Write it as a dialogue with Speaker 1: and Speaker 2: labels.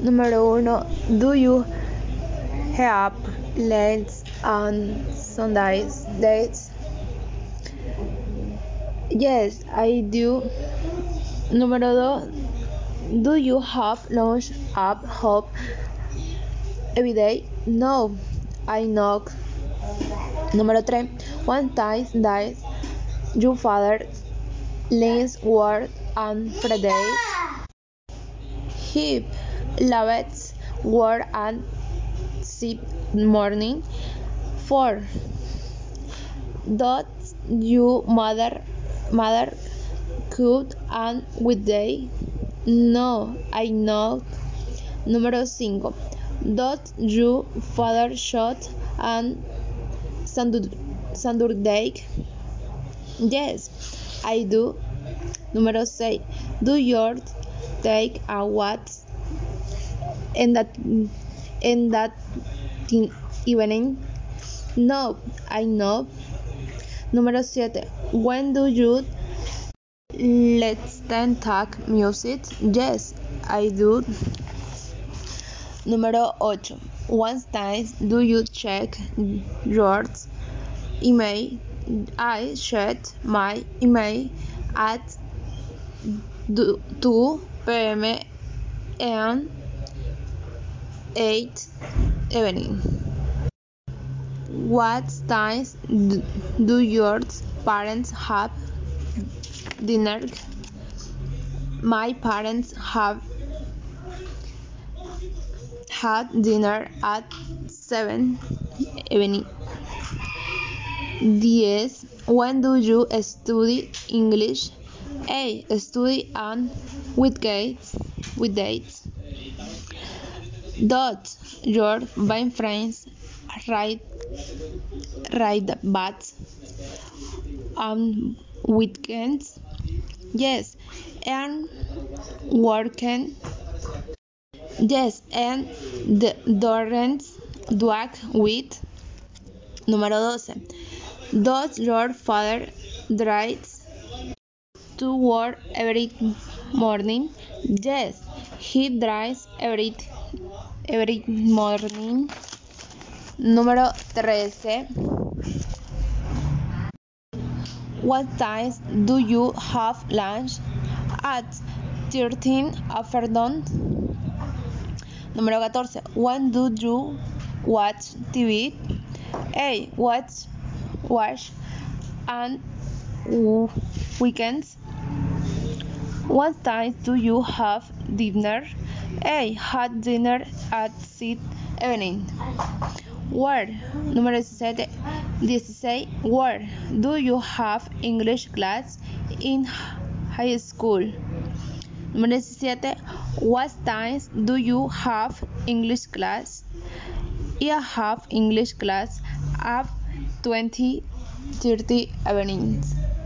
Speaker 1: Número 1. Do you have lunch on Sundays? Days? Yes, I do. Número 2. Do you have lunch at home every day? No, I not. Número 3. One time that your father leaves work on Friday. He leaves work at 6 morning. 4. Does your mother mother cook on weekday? No, I not. Número 5. Does your father shot on Saturday? Yes, I do. Número 6. Do yours take a what in that in that evening? No, I know. Número 7. When do you listen to music? Yes, I do. Número 8. What times do you check your email? I check my email at 2 p.m. and 8 evening. What times do your parents have dinner? My parents have had dinner at 7 evening. 10. When do you study English? A. Study on weekdays. weekdays. Dot. Your best friends ride ride bus on weekends. Yes, and working. Yes, and the don't work with. Número 12. Does your father drive to work every morning? Yes, he drives every every morning. Número 13. What times do you have lunch? At 13 afternoon. Número 14. When do you watch TV? A. Watch, watch, and weekends. What time do you have dinner? A. Had dinner at 6 evening. Where? Número 17. 16. Where do you have English class in high school? Número 17. What times do you have English class? I have English class at 20 30 evenings.